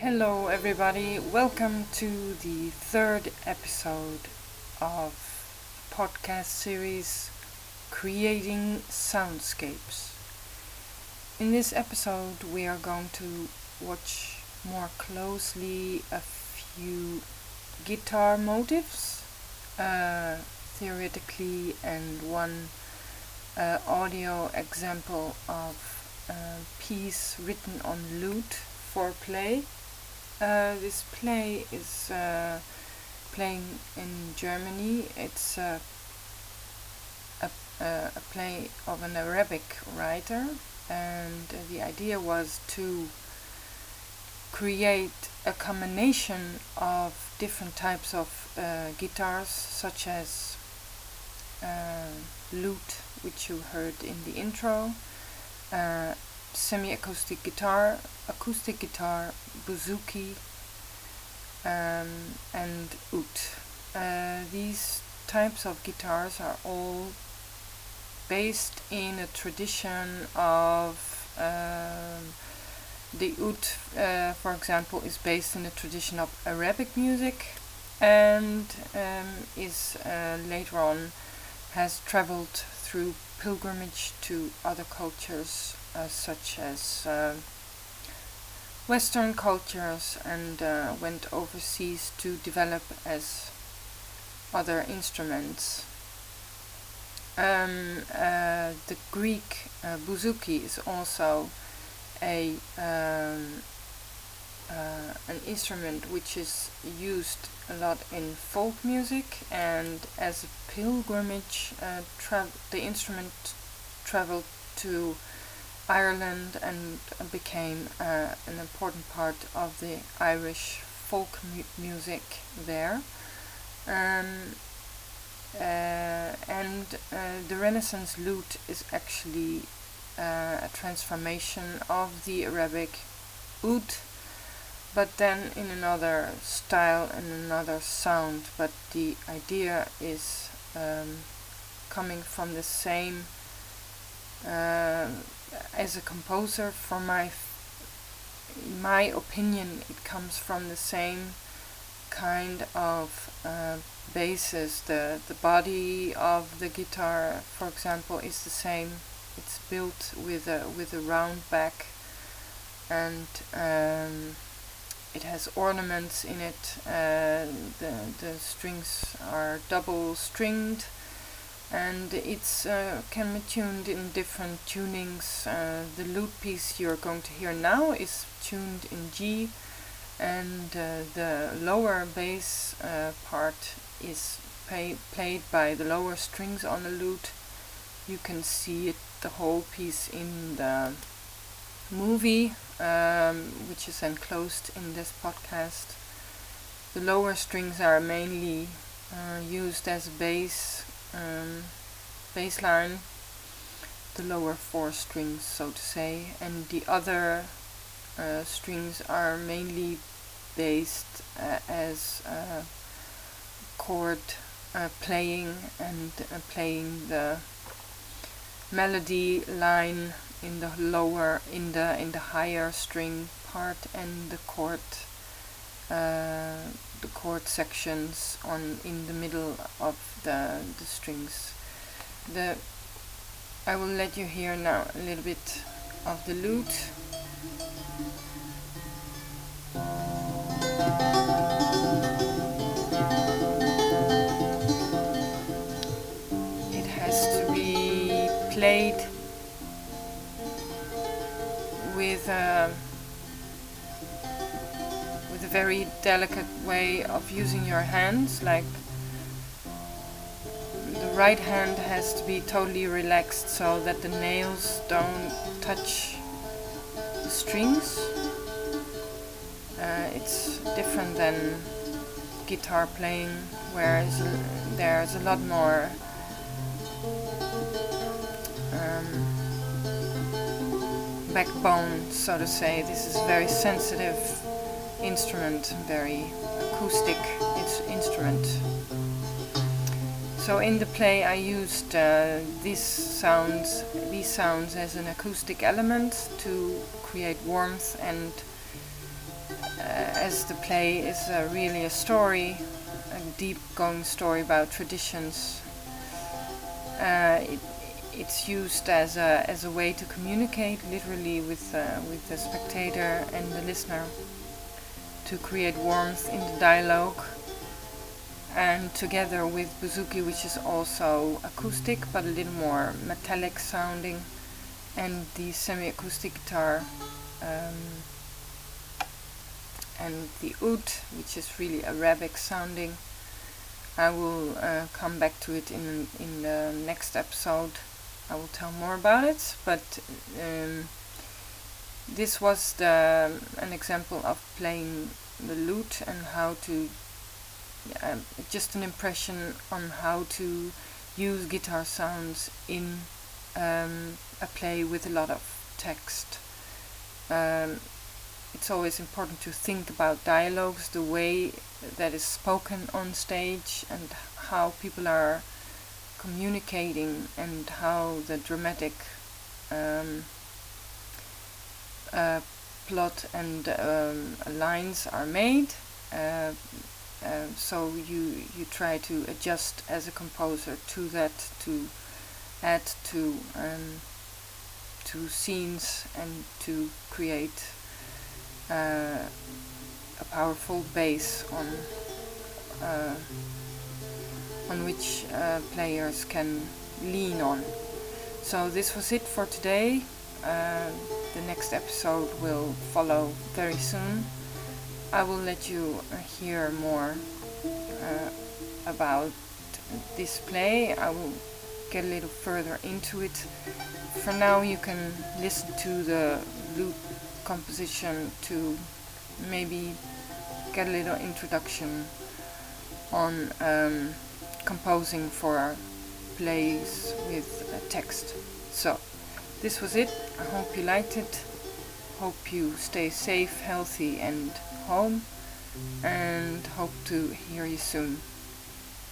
Hello, everybody. Welcome to the third episode of podcast series Creating Soundscapes. In this episode, we are going to watch more closely a few guitar motifs, uh, theoretically, and one uh, audio example of a piece written on lute for play. Uh, this play is uh, playing in Germany. It's uh, a, a, play of an Arabic writer, and the idea was to create a combination of different types of uh, guitars, such as uh, lute, which you heard in the intro, uh, semi-acoustic guitar, acoustic guitar, bouzouki, um, and oud. Uh, these types of guitars are all based in a tradition of um, the oud, uh, for example, is based in a tradition of Arabic music and um, is uh, later on has traveled through pilgrimage to other cultures uh, such as uh, Western cultures and uh, went overseas to develop as other instruments. Um, uh, the Greek uh, bouzouki is also a um, uh, an instrument which is used a lot in folk music and as a pilgrimage uh, the instrument traveled to Ireland and became uh, an important part of the Irish folk mu music there. Um, uh, and uh, the Renaissance lute is actually uh, a transformation of the Arabic oud, but then in another style and another sound. But the idea is um, coming from the same uh, as a composer, for my in my opinion, it comes from the same kind of uh, basis. The the body of the guitar, for example, is the same. It's built with a with a round back, and um, it has ornaments in it. Uh, the the strings are double stringed and it uh, can be tuned in different tunings. Uh, the lute piece you're going to hear now is tuned in G, and uh, the lower bass uh, part is pay, played by the lower strings on the lute. You can see it, the whole piece in the movie, um, which is enclosed in this podcast. The lower strings are mainly uh, used as bass um, bass line, the lower four strings, so to say, and the other uh, strings are mainly based uh, as uh, chord uh, playing and uh, playing the melody line in the lower in the in the higher string part and the chord uh, the chord sections on in the middle of the the strings. The I will let you hear now a little bit of the lute. It has to be played with uh, with a very delicate way of using your hands like the right hand has to be totally relaxed so that the nails don't touch the strings. Uh, it's different than guitar playing where there's a lot more um, backbone so to say. This is very sensitive instrument, very acoustic instrument. So in the play I used uh, these sounds, these sounds as an acoustic element to create warmth and uh, as the play is uh, really a story, a deep going story about traditions. Uh, it, it's used as a, as a way to communicate literally with, uh, with the spectator and the listener to create warmth in the dialogue and together with bouzouki which is also acoustic but a little more metallic sounding and the semi-acoustic guitar um, and the oud which is really Arabic sounding. I will uh, come back to it in in the next episode. I will tell more about it but um, this was the an example of playing the lute and how to uh, just an impression on how to use guitar sounds in um, a play with a lot of text. Um, it's always important to think about dialogues, the way that is spoken on stage, and how people are communicating, and how the dramatic um, uh, plot and um, lines are made. Uh, uh, so you you try to adjust as a composer to that to add to um, to scenes and to create uh, a powerful base on uh, on which uh, players can lean on. So this was it for today. Uh, the next episode will follow very soon. I will let you hear more uh, about this play. I will get a little further into it. For now, you can listen to the lute composition to maybe get a little introduction on um, composing for plays with text. So, this was it. I hope you liked it. Hope you stay safe, healthy, and home. And hope to hear you soon.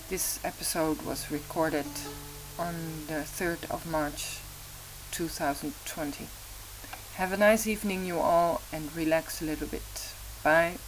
This episode was recorded on the 3rd of March 2020. Have a nice evening, you all, and relax a little bit. Bye.